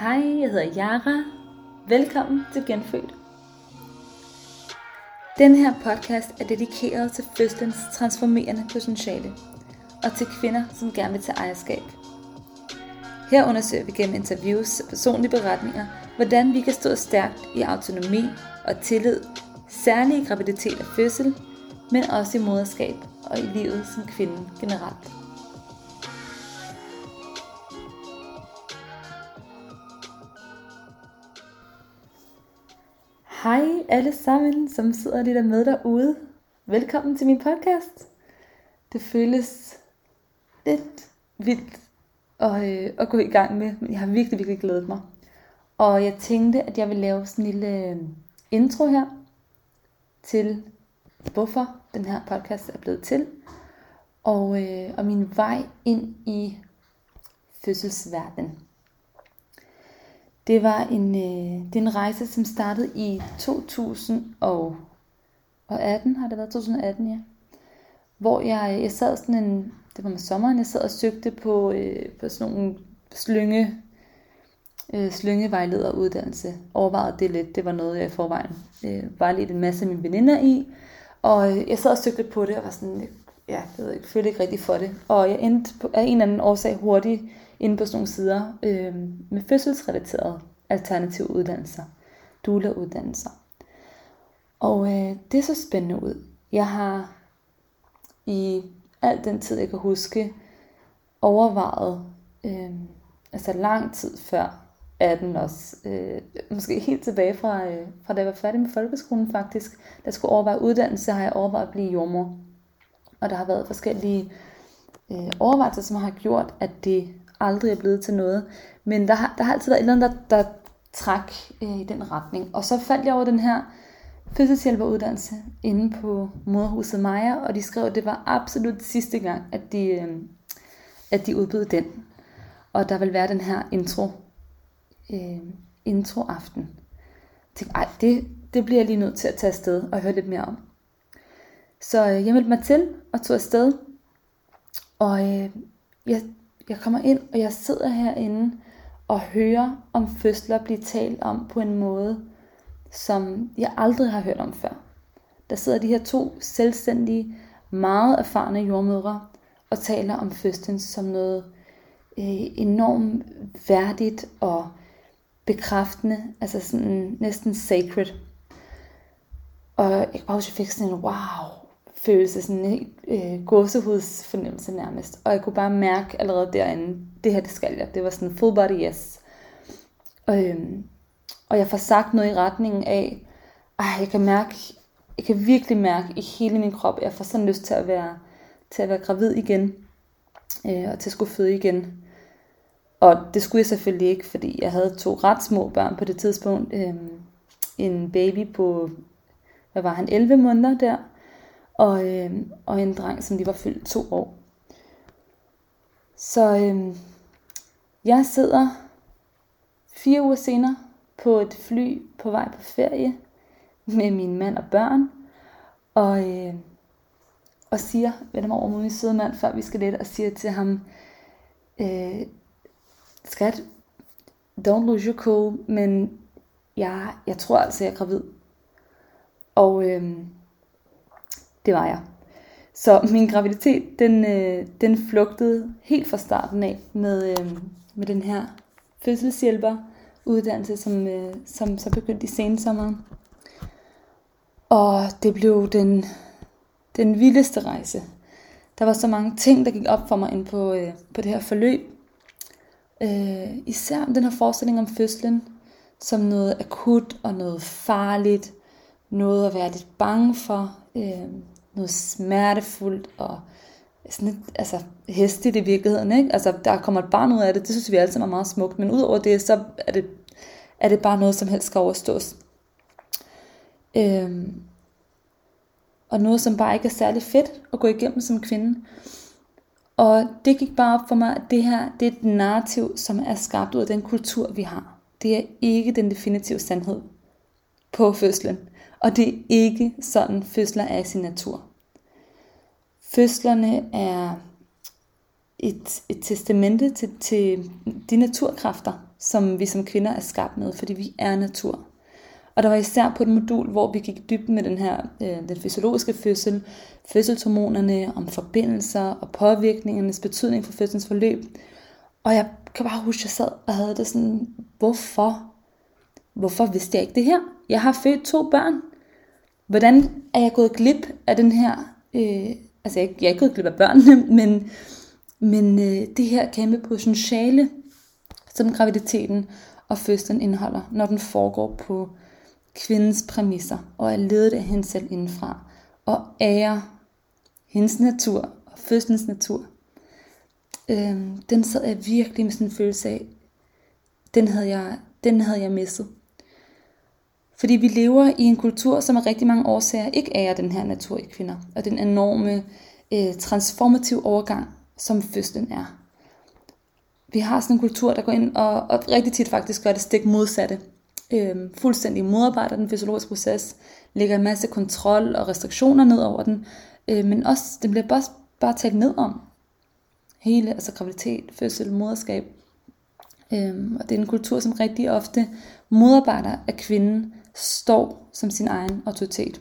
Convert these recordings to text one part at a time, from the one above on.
Hej, jeg hedder Yara. Velkommen til Genfødt. Den her podcast er dedikeret til fødslens transformerende potentiale og til kvinder, som gerne vil tage ejerskab. Her undersøger vi gennem interviews og personlige beretninger, hvordan vi kan stå stærkt i autonomi og tillid, særligt i graviditet og fødsel, men også i moderskab og i livet som kvinde generelt. Hej alle sammen, som sidder lidt med derude. Velkommen til min podcast. Det føles lidt vildt at, øh, at gå i gang med, men jeg har virkelig, virkelig glædet mig. Og jeg tænkte, at jeg vil lave sådan en lille øh, intro her til, hvorfor den her podcast er blevet til, og, øh, og min vej ind i fødselsverdenen. Det var en, øh, det er en rejse, som startede i 2018, har det været 2018, ja. Hvor jeg, jeg sad sådan en, det var med sommeren, jeg sad og søgte på, øh, på sådan nogle slynge, øh, slyngevejlederuddannelse. Overvejede det lidt, det var noget, jeg i forvejen øh, lidt en masse af mine veninder i. Og øh, jeg sad og søgte på det, og var sådan, ja, jeg ved ikke, følte ikke rigtig for det. Og jeg endte på, af en eller anden årsag hurtigt inde på sådan nogle sider øh, med fødselsrelaterede alternative uddannelser, doula-uddannelser. Og øh, det er så spændende ud. Jeg har i al den tid, jeg kan huske, overvejet, øh, altså lang tid før 18 også, øh, måske helt tilbage fra, øh, fra da jeg var færdig med folkeskolen faktisk, der skulle overveje uddannelse, har jeg overvejet at blive jordmor. Og der har været forskellige øh, overvejelser, som har gjort, at det aldrig er blevet til noget. Men der har, der har altid været et eller andet, der, der træk øh, i den retning. Og så faldt jeg over den her fødselshjælperuddannelse inde på moderhuset Maja, og de skrev, at det var absolut sidste gang, at de, øh, at de udbød den. Og der vil være den her intro, øh, introaften. Jeg tænkte, ej, det, det bliver jeg lige nødt til at tage afsted og høre lidt mere om. Så øh, jeg meldte mig til og tog afsted. Og øh, jeg jeg kommer ind, og jeg sidder herinde og hører om fødsler blive talt om på en måde, som jeg aldrig har hørt om før. Der sidder de her to selvstændige, meget erfarne jordmødre og taler om fødslen som noget øh, enormt værdigt og bekræftende, altså sådan næsten sacred. Og jeg, jeg fik sådan en wow, følelse, sådan en øh, gåsehudsfornemmelse nærmest. Og jeg kunne bare mærke allerede derinde, det her det skal jeg. Det var sådan full body yes. Og, øhm, og jeg får sagt noget i retningen af, ej, jeg kan mærke, jeg kan virkelig mærke i hele min krop, jeg får sådan lyst til at være, til at være gravid igen, øh, og til at skulle føde igen. Og det skulle jeg selvfølgelig ikke, fordi jeg havde to ret små børn på det tidspunkt. Øh, en baby på, hvad var han, 11 måneder der, og, øh, og en dreng, som de var fyldt to år. Så øh, jeg sidder fire uger senere på et fly på vej på ferie med min mand og børn, og, øh, og siger, vender mig over mod min søde mand, før vi skal lidt, og siger til ham, øh, skat, don't lose your cool, men jeg, jeg tror altså, jeg er gravid. Og øh, det var jeg. Så min graviditet, den, øh, den flugtede helt fra starten af med, øh, med den her fødselshjælper uddannelse, som, øh, som så begyndte i sensommeren. Og det blev den, den vildeste rejse. Der var så mange ting, der gik op for mig ind på, øh, på det her forløb. Øh, især den her forestilling om fødslen som noget akut og noget farligt. Noget at være lidt bange for. Øh, noget smertefuldt og sådan lidt, altså hestigt i virkeligheden, ikke? Altså, der kommer et barn ud af det, det synes vi alle sammen er meget smukt, men udover det, så er det, er det bare noget, som helst skal overstås. Øhm, og noget, som bare ikke er særlig fedt at gå igennem som kvinde. Og det gik bare op for mig, at det her, det er et narrativ, som er skabt ud af den kultur, vi har. Det er ikke den definitive sandhed på fødslen. Og det er ikke sådan, fødsler er i sin natur. Fødslerne er et, et testamente til, til de naturkræfter, som vi som kvinder er skabt med, fordi vi er natur. Og der var især på et modul, hvor vi gik dybt med den her, øh, den fysiologiske fødsel, fødselshormonerne, om forbindelser og påvirkningernes betydning for fødselens forløb. Og jeg kan bare huske, at jeg sad og havde det sådan, hvorfor? Hvorfor vidste jeg ikke det her? Jeg har født to børn. Hvordan er jeg gået glip af den her, øh, altså jeg, jeg er ikke gået glip af børnene, men, men øh, det her kæmpe potentiale, som graviditeten og fødslen indeholder, når den foregår på kvindens præmisser og er ledet af hende selv indenfra og ærer hendes natur og fødslens natur. Øh, den sad jeg virkelig med sådan en følelse af, den havde jeg, den havde jeg misset. Fordi vi lever i en kultur, som af rigtig mange årsager ikke ærer den her natur i kvinder, og den enorme øh, transformative overgang, som fødslen er. Vi har sådan en kultur, der går ind og, og rigtig tit faktisk gør det stik modsatte Øhm, fuldstændig modarbejder den fysiologiske proces, lægger en masse kontrol og restriktioner ned over den, øh, men også, den bliver bare, bare talt ned om. Hele, altså graviditet, fødsel, moderskab. Øhm, og det er en kultur, som rigtig ofte modarbejder, at kvinden står som sin egen autoritet.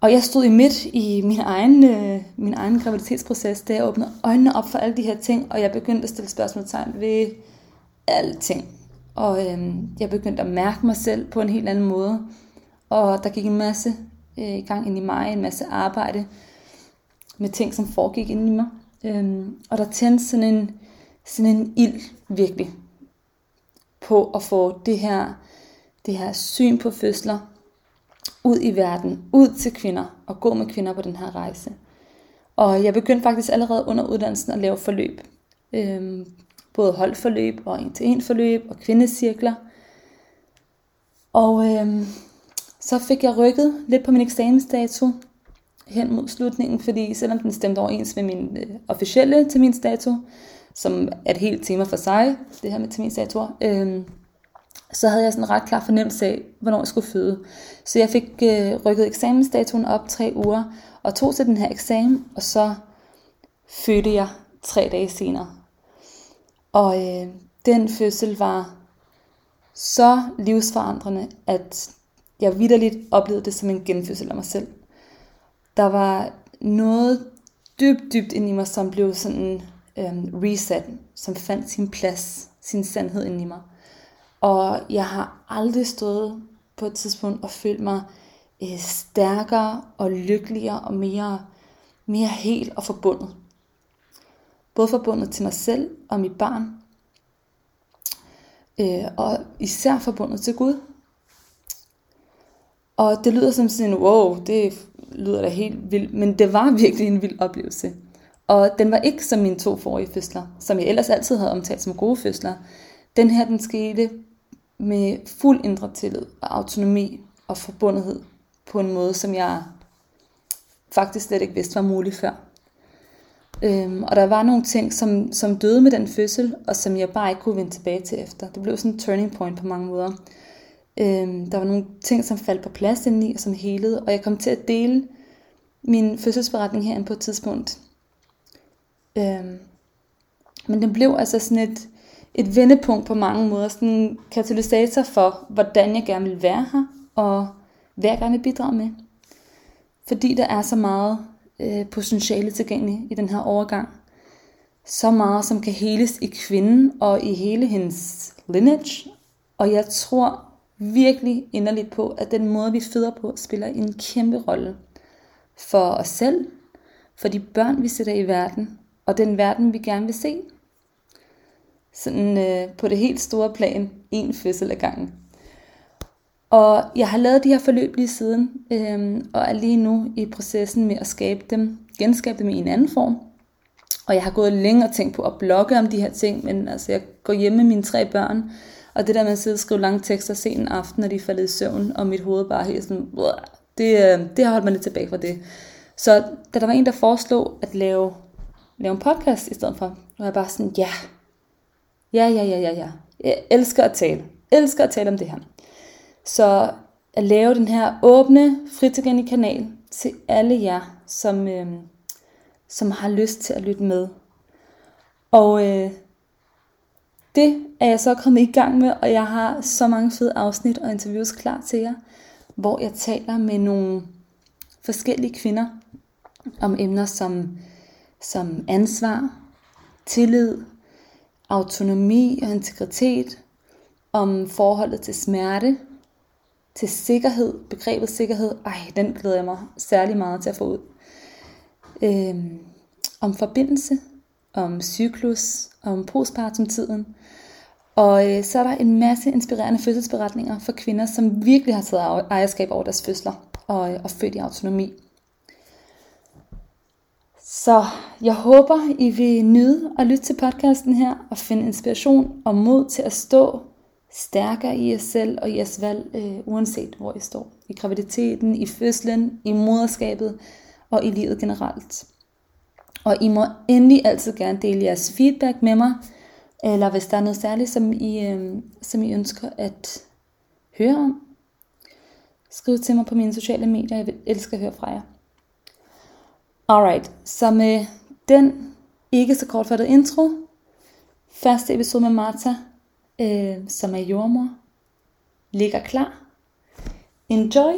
Og jeg stod i midt i min egen, øh, min egen graviditetsproces, da jeg åbnede øjnene op for alle de her ting, og jeg begyndte at stille spørgsmålstegn ved alting. Og øh, jeg begyndte at mærke mig selv på en helt anden måde. Og der gik en masse øh, i gang ind i mig, en masse arbejde med ting, som foregik inde i mig. Øh, og der tændte sådan en, sådan en ild virkelig på at få det her, det her syn på fødsler ud i verden, ud til kvinder og gå med kvinder på den her rejse. Og jeg begyndte faktisk allerede under uddannelsen at lave forløb. Øhm, både holdforløb og en-til-en forløb og kvindecirkler. Og øhm, så fik jeg rykket lidt på min eksamensdato hen mod slutningen, fordi selvom den stemte overens med min øh, officielle terminsdato, som er et helt tema for sig, det her med terminsdatoer, øhm, så havde jeg sådan en ret klar fornemmelse af, hvornår jeg skulle føde. Så jeg fik øh, rykket eksamensdatoen op tre uger, og tog til den her eksamen, og så fødte jeg tre dage senere. Og øh, den fødsel var så livsforandrende, at jeg vidderligt oplevede det som en genfødsel af mig selv. Der var noget dybt, dybt ind i mig, som blev sådan øh, reset, som fandt sin plads, sin sandhed ind i mig. Og jeg har aldrig stået på et tidspunkt og følt mig øh, stærkere og lykkeligere og mere, mere helt og forbundet. Både forbundet til mig selv og mit barn, øh, og især forbundet til Gud. Og det lyder som sådan, wow, det lyder da helt vildt, men det var virkelig en vild oplevelse. Og den var ikke som mine to forrige fødsler, som jeg ellers altid havde omtalt som gode fødsler. Den her, den skete med fuld indre tillid og autonomi og forbundethed på en måde, som jeg faktisk slet ikke vidste var mulig før. Øhm, og der var nogle ting, som, som døde med den fødsel, og som jeg bare ikke kunne vende tilbage til efter. Det blev sådan en turning point på mange måder. Øhm, der var nogle ting, som faldt på plads indeni, og som helede, og jeg kom til at dele min fødselsberetning herinde på et tidspunkt. Øhm, men den blev altså sådan et, et vendepunkt på mange måder, sådan en katalysator for, hvordan jeg gerne vil være her, og hvad jeg gerne vil bidrage med. Fordi der er så meget øh, potentiale tilgængeligt i den her overgang. Så meget, som kan heles i kvinden og i hele hendes lineage. Og jeg tror virkelig inderligt på, at den måde, vi føder på, spiller en kæmpe rolle for os selv, for de børn, vi sætter i verden, og den verden, vi gerne vil se. Sådan øh, på det helt store plan, en fødsel ad gangen. Og jeg har lavet de her forløb lige siden, øh, og er lige nu i processen med at skabe dem, genskabe dem i en anden form. Og jeg har gået længe og tænkt på at blogge om de her ting, men altså jeg går hjemme med mine tre børn, og det der med at sidde og skrive lange tekster sen aften, når de er faldet i søvn, og mit hoved bare helt sådan, det, øh, det har holdt mig lidt tilbage fra det. Så da der var en, der foreslog at lave, lave en podcast i stedet for, var jeg bare sådan, ja, ja, ja, ja, ja, ja. Jeg elsker at tale. Jeg elsker at tale om det her. Så at lave den her åbne, fritilgængelige kanal til alle jer, som, øh, som har lyst til at lytte med. Og øh, det er jeg så kommet i gang med, og jeg har så mange fede afsnit og interviews klar til jer, hvor jeg taler med nogle forskellige kvinder om emner som, som ansvar, tillid, autonomi og integritet, om forholdet til smerte, til sikkerhed, begrebet sikkerhed. Ej, den glæder jeg mig særlig meget til at få ud. Øhm, om forbindelse, om cyklus, om postpartum-tiden. Og øh, så er der en masse inspirerende fødselsberetninger for kvinder, som virkelig har taget ejerskab over deres fødsler og, øh, og født i autonomi. Så jeg håber, I vil nyde at lytte til podcasten her og finde inspiration og mod til at stå stærkere i jer selv og i jeres valg, øh, uanset hvor I står. I graviditeten, i fødslen, i moderskabet og i livet generelt. Og I må endelig altid gerne dele jeres feedback med mig, eller hvis der er noget særligt, som I, øh, som I ønsker at høre om. Skriv til mig på mine sociale medier, jeg vil elske at høre fra jer. Alright, så med den ikke så kortfattede intro, første episode med Martha, øh, som er jordmor, ligger klar. Enjoy!